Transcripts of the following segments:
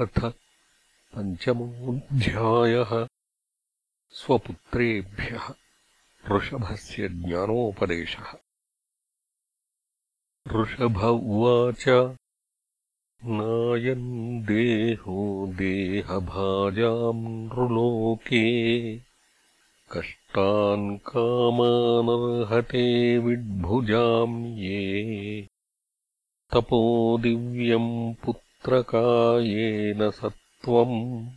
अथ पञ्चमोऽध्यायः। स्वपुत्रेभ्यः ऋषभस्य ज्ञानोपदेशः। ऋषभ उवाच नायम् देहो देहभाजाम् नृलोके कष्टान् कामानर्हते विड्भुजाम् ये। तपोदिव्यम् पुत्र पुत्रकायेन सत्त्वम्।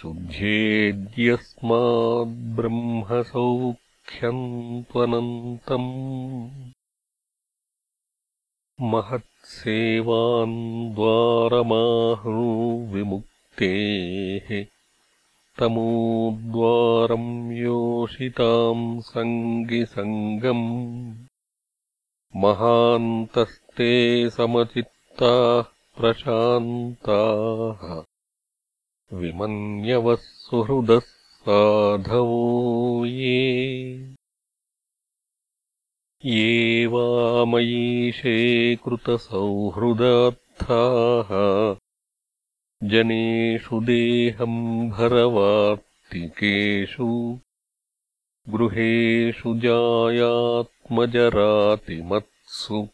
शुद्ध्येद्यस्माद्ब्रह्मसौख्यम् त्वनन्तम् महत्सेवान् द्वारमाहृविमुक्तेः। तमोद्वारम् योषिताम् सङ्गिसङ्गम्। महान्तस्ते समचित्ताः प्रशान्ताः। विमन्यवः सुहृदः साधवो ये। ये वामयीशे कृतसौहृदार्थाः जनेषु देहम् भरवार्तिकेषु। गृहेषु जायात्मजरातिमत्सु।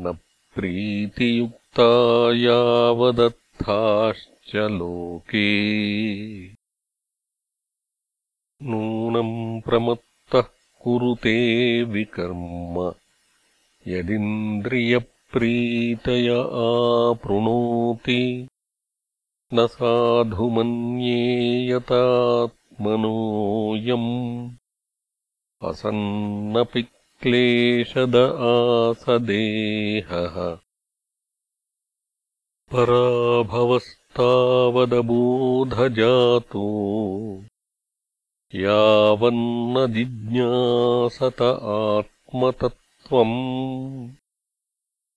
न प्रीतियुक् यावदर्थाश्च लोके। नूनम् प्रमत्तः कुरुते विकर्म। यदिन्द्रियप्रीतय आपृणोति न साधु मन्येयतात्मनोऽयम् असन्नपि क्लेशद आसदेहः पराभवस्तावदबोधजातो यावन्न जिज्ञासत आत्मतत्त्वम्।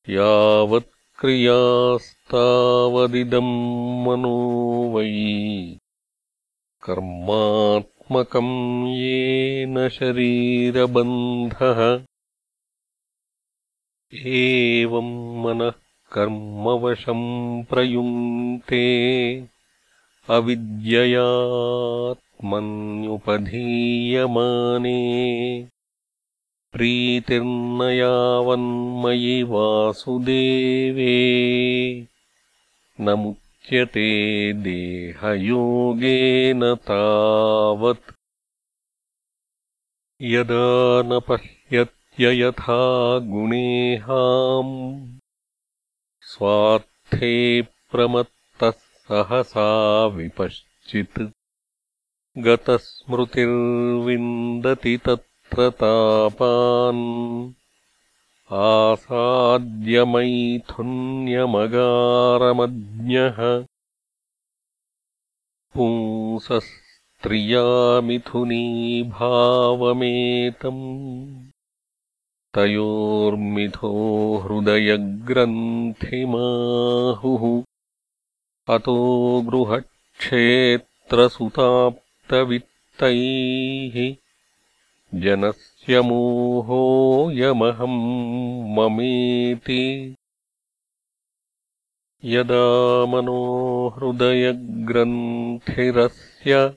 यावत्क्रियास्तावदिदम् मनो वै। कर्मात्मकम् येन शरीरबन्धः। एवम् मनः कर्मवशम् प्रयुङ्क्ते अविद्ययात्मन्युपधीयमाने प्रीतिर्न यावन्मयि वासुदेवे न मुच्यते देहयोगेन तावत् यदा न पश्यत्ययथा गुणेहाम् स्वार्थे प्रमत्तः सहसा विपश्चित्। गतस्मृतिर्विन्दति तत्र तापान्। आसाद्यमैथुन्यमगारमज्ञः। पुंसस्त्रियामिथुनीभावमेतम् तयोर्मिथो हृदयग्रन्थिमाहुः। अतो गृहक्षेत्रसुताप्तवित्तैः जनस्य मोहोऽयमहम् ममेति। यदा मनो हृदयग्रन्थिरस्य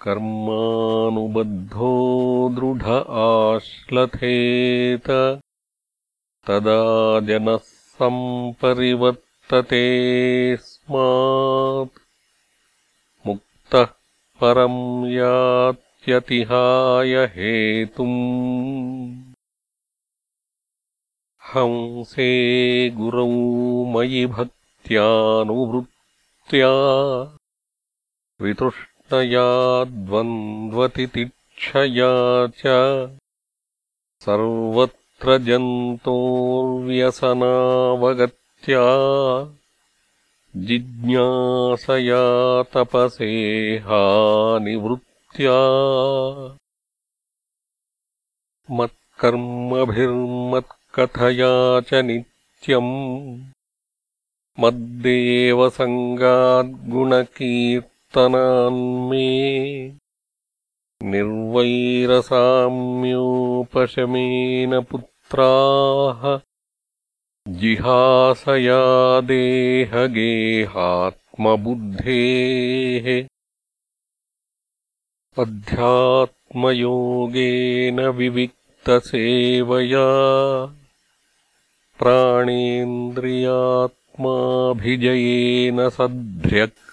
कर्मानुबद्धो दृढ आश्लथेत। तदा जनः सम्परिवर्तते स्मात्। मुक्तः परम् यात्यतिहाय हेतुम्। हंसे गुरौ मयि भक्त्यानुवृत्त्या। वितुष्ट या द्वन्द्वतितिक्षया च सर्वत्र जन्तोर्व्यसनावगत्या जिज्ञासया तपसेहानिवृत्त्या मत्कर्मभिर्मत्कथया च नित्यम् मद्देवसङ्गाद्गुणकीर् तनान्मे निर्वैरसाम्योपशमेन पुत्राः जिहासया देहगेहात्मबुद्धेः अध्यात्मयोगेन विविक्तसेवया प्राणेन्द्रियात्माभिजयेन सद्भ्यक्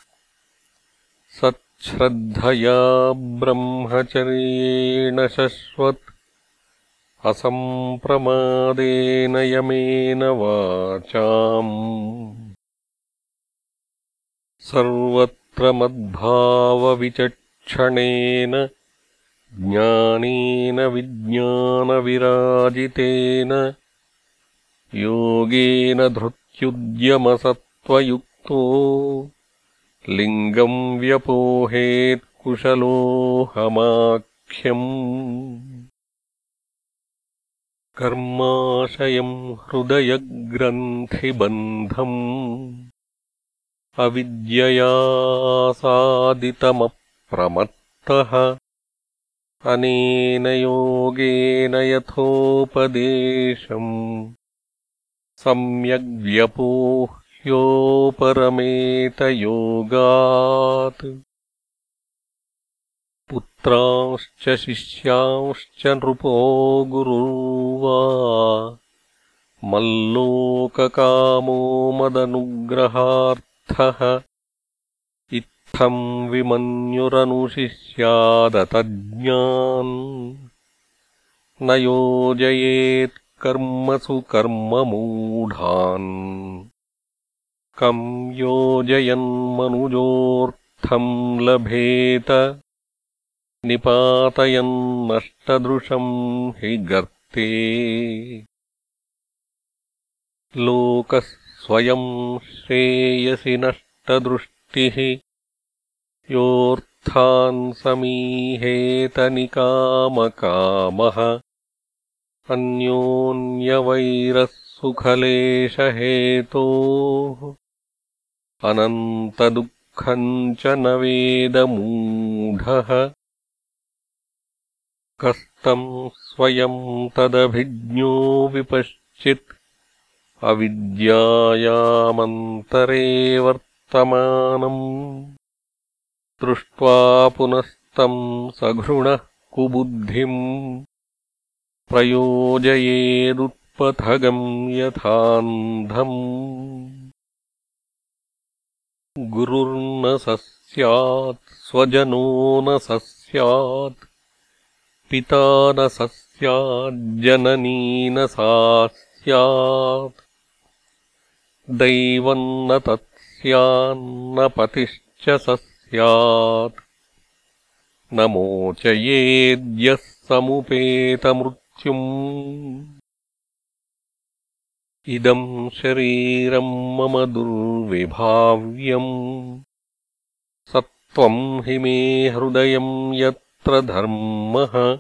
सच्छ्रद्धया ब्रह्मचर्येण शश्वत् असम्प्रमादेन यमेन वाचाम्। सर्वत्र मद्भावविचक्षणेन ज्ञानेन विज्ञानविराजितेन योगेन धृत्युद्यमसत्त्वयुक्तो लिङ्गम् व्यपोहेत्कुशलोऽहमाख्यम् कर्माशयम् हृदयग्रन्थिबन्धम् अविद्ययासादितमप्रमत्तः अनेन योगेन यथोपदेशम् सम्यग्व्यपोह्योपरमेतयोगात् पुत्रांश्च शिष्यांश्च नृपो गुरुर्वा। मल्लोककामो मदनुग्रहार्थः। इत्थम् विमन्युरनुशिष्यादतज्ञान्। न योजयेत्कर्मसु कर्ममूढान् कम् योजयन्मनुजोऽर्थम् लभेत निपातयन्नष्टदृशम् हि गर्ते। लोकः स्वयम् श्रेयसि नष्टदृष्टिः योऽर्थान् समीहेतनिकामकामः अन्योन्यवैरः सुखलेशहेतोः अनन्तदुःखम् च न वेदमूढः। कस्तम् स्वयम् तदभिज्ञो विपश्चित्। अविद्यायामन्तरे वर्तमानम् दृष्ट्वा पुनस्तम् सघृणः कुबुद्धिम् प्रयोजयेदुत्पथगम् यथान्धम् गुरुर्न स स्यात् स्वजनो न स स्यात् पिता न स स्याज्जननी न सा स्यात् दैवम् न तत्स्यान्न पतिश्च स स्यात् न मोचयेद्यः समुपेतमृत्युम् इदम् शरीरम् मम दुर्विभाव्यम्। सत्त्वम् हि मे हृदयम् यत् धर्मः।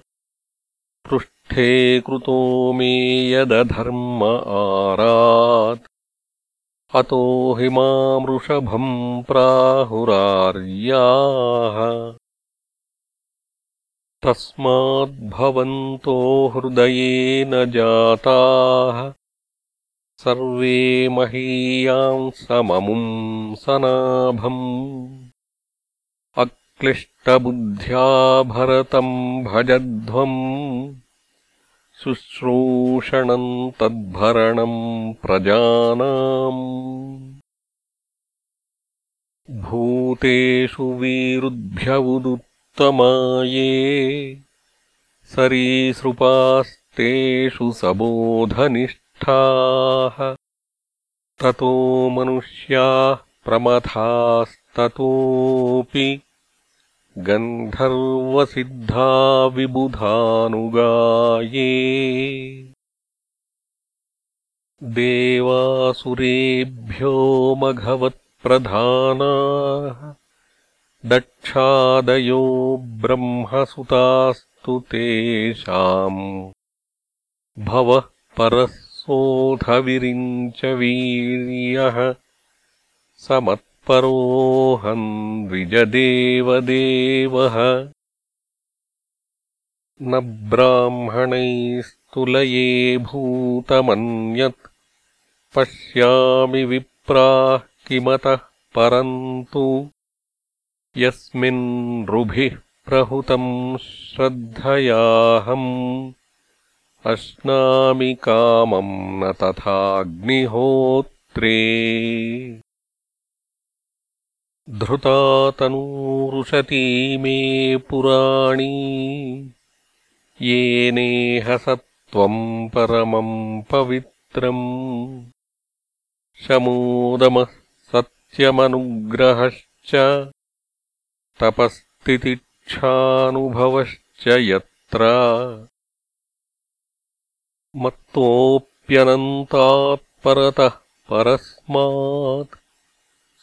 पृष्ठे कृतो मे यदधर्म आरात्। अतो हि मामृषभम् प्राहुरार्याः। तस्माद्भवन्तो हृदयेन जाताः सर्वे महीयाम् सममुम् सनाभम्। क्लिष्टबुद्ध्या भरतम् भजध्वम् शुश्रूषणम् तद्भरणम् प्रजानाम्। भूतेषु वीरुद्भ्यवुदुत्तमाये सरीसृपास्तेषु सबोधनिष्ठाः ततो मनुष्याः प्रमथास्ततोऽपि गन्धर्वसिद्धा विबुधानुगाये देवासुरेभ्यो मघवत्प्रधानाः। दक्षादयो ब्रह्मसुतास्तु तेषाम्। भवः परः सोऽथविरिञ्चवीर्यः समत् परोऽहम् द्विजदेवदेवः न ब्राह्मणैस्तुलये भूतमन्यत् पश्यामि विप्राः किमतः परन्तु यस्मिन्रुभिः प्रहुतम् श्रद्धयाहम् अश्नामि कामम् न तथाग्निहोत्रे धृतातनूरुषती मे पुराणी येनेह सत्त्वम् परमम् पवित्रम्। शमोदमः सत्यमनुग्रहश्च तपस्तितिक्षानुभवश्च यत्र मत्तोऽप्यनन्तात्परतः परस्मात्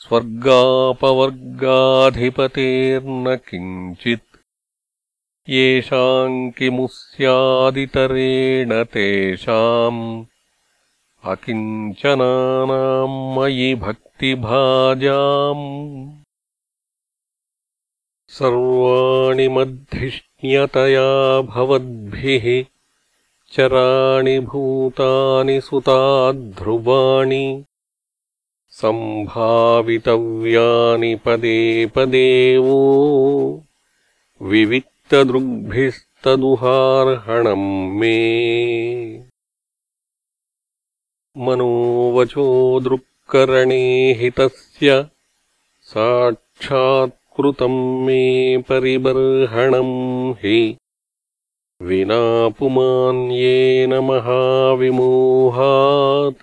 स्वर्गापवर्गाधिपतेर्न किञ्चित् येषाम् किमु स्यादितरेण तेषाम् अकिञ्चनानाम् मयि भक्तिभाजाम्। सर्वाणि मद्धिष्ण्यतया भवद्भिः चराणि भूतानि सुताध्रुवाणि सम्भावितव्यानि पदे पदेवो विविक्तदृग्भिस्तदुहार्हणम् मे। मनोवचो दृक्करणे हितस्य साक्षात्कृतम् मे परिबर्हणम् हि विना पुमान्येन महाविमोहात्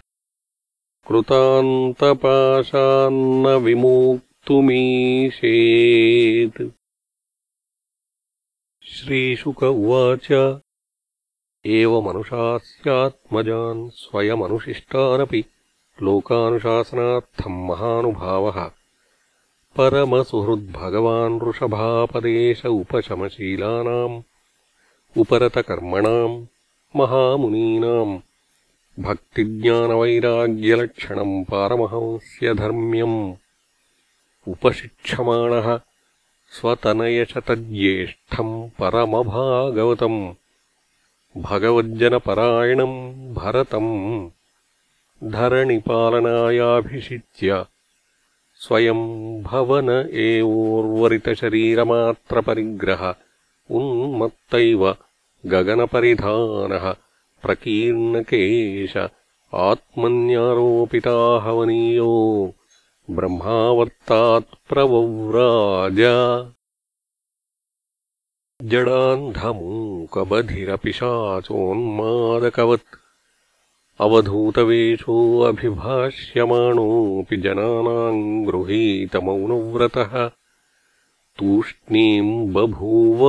कृतान्तपाशान्न विमोक्तुमीशेत् श्रीशुक उवाच एवमनुशास्यात्मजान् स्वयमनुशिष्टानपि लोकानुशासनार्थम् महानुभावः। परमसुहृद्भगवान् वृषभापदेश उपशमशीलानाम् उपरतकर्मणाम् महामुनीनाम् भक्तिज्ञानवैराग्यलक्षणम् पारमहंस्यधर्म्यम्। उपशिक्षमाणः स्वतनयशतज्येष्ठम् परमभागवतम् भगवज्जनपरायणम् भरतम्। धरणिपालनायाभिषिच्य स्वयम् भवन एवोर्वरितशरीरमात्रपरिग्रह उन्मत्तैव गगनपरिधानः प्रकीर्णकेश आत्मन्यारोपिताहवनीयो ब्रह्मावर्तात्प्रवव्राज जडान्धमूकबधिरपिशाचोन्मादकवत् अवधूतवेषो अभिभाष्यमाणोऽपि जनानाम् गृहीतमौनव्रतः तूष्णीम् बभूव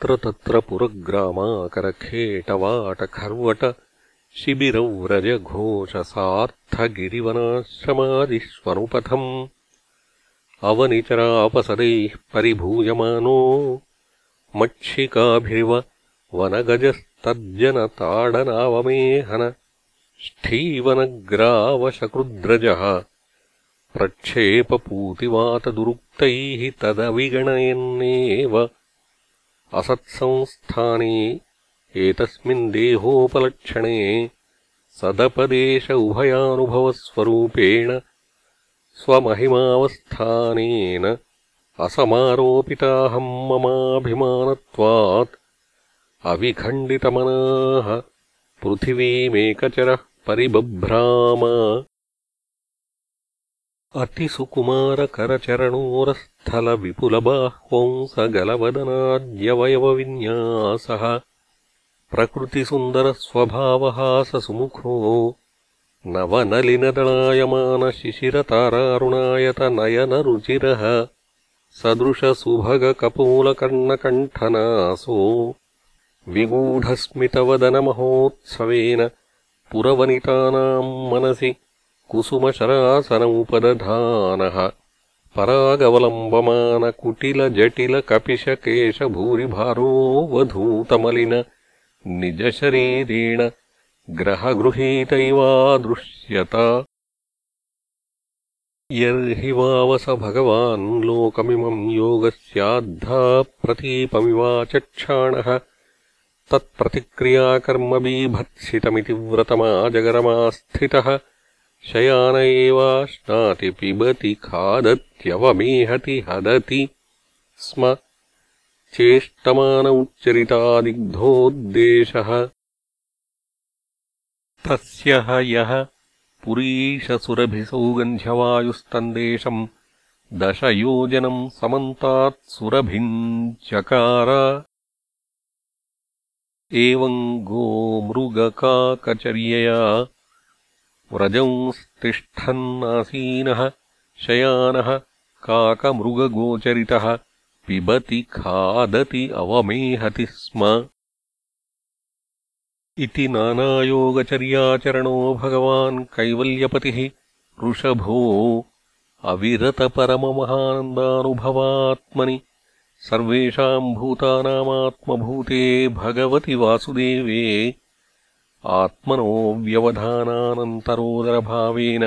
तत्र तत्र पुरग्रामाकरखेटवाटखर्वट शिबिरव्रजघोषसार्थगिरिवनाश्रमादिष्वनुपथम्। अवनिचरापसदैः परिभूयमानो मक्षिकाभिरिव वनगजस्तर्जनताडनावमेहन ष्ठीवनग्रावशकृद्रजः प्रक्षेपपूतिवातदुरुक्तैः तदविगणयन्नेव असत्संस्थाने एतस्मिन् देहोपलक्षणे सदपदेश उभयानुभवस्वरूपेण स्वमहिमावस्थानेन असमारोपिताहम् ममाभिमानत्वात् अविखण्डितमनाः पृथिवीमेकचरः परिबभ्राम अतिसुकुमारकरचरणोरस्थलविपुलबाह्वंसगलवदनाद्यवयवविन्यासः। प्रकृतिसुन्दरस्वभावहाससुमुखो नवनलिनदलायमानशिशिरतारारुणायतनयनरुचिरः सदृशसुभगकपोलकर्णकण्ठनासो विगूढस्मितवदनमहोत्सवेन पुरवनितानाम् मनसि कुसुमशरासनमुपदधानः परागवलम्बमानकुटिलजटिलकपिशकेशभूरिभारोऽवधूतमलिन निजशरीरेण ग्रहगृहीतैवादृश्यत। यर्हि वावस भगवान् लोकमिमम् योगस्याद्धा प्रतीपमिवाचक्षाणः तत्प्रतिक्रियाकर्मबीभत्सितमिति व्रतमाजगरमास्थितः शयान एवाश्नाति पिबति खादत्यवमेहति हदति स्म। चेष्टमान उच्चरितादिग्धोद्देशः तस्य ह यः पुरीशसुरभिसौगन्ध्यवायुस्तन्देशम् दशयोजनम् समन्तात्सुरभिम् चकार एवम् गोमृगकाकचर्यया व्रजंस्तिष्ठन्नासीनः शयानः काकमृगगोचरितः पिबति खादति अवमेहति स्म। इति नानायोगचर्याचरणो भगवान् कैवल्यपतिः वृषभो अविरतपरममहानन्दानुभवात्मनि। सर्वेषाम् भूतानामात्मभूते भगवति वासुदेवे आत्मनो व्यवधानानन्तरोदरभावेन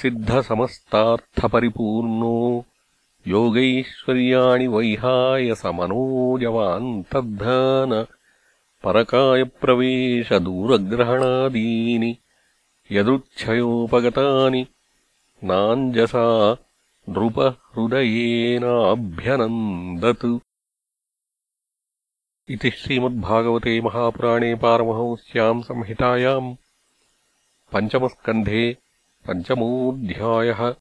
सिद्धसमस्तार्थपरिपूर्णो योगैश्वर्याणि वैहाय समनोजवान्तर्धान परकायप्रवेशदूरग्रहणादीनि यदृच्छयोपगतानि नाञ्जसा नृपहृदयेनाभ्यनन्दत् इति श्रीमद्भागवते महापुराणे पारमहंस्याम् संहितायाम् पञ्चमस्कन्धे पञ्चमोऽध्यायः।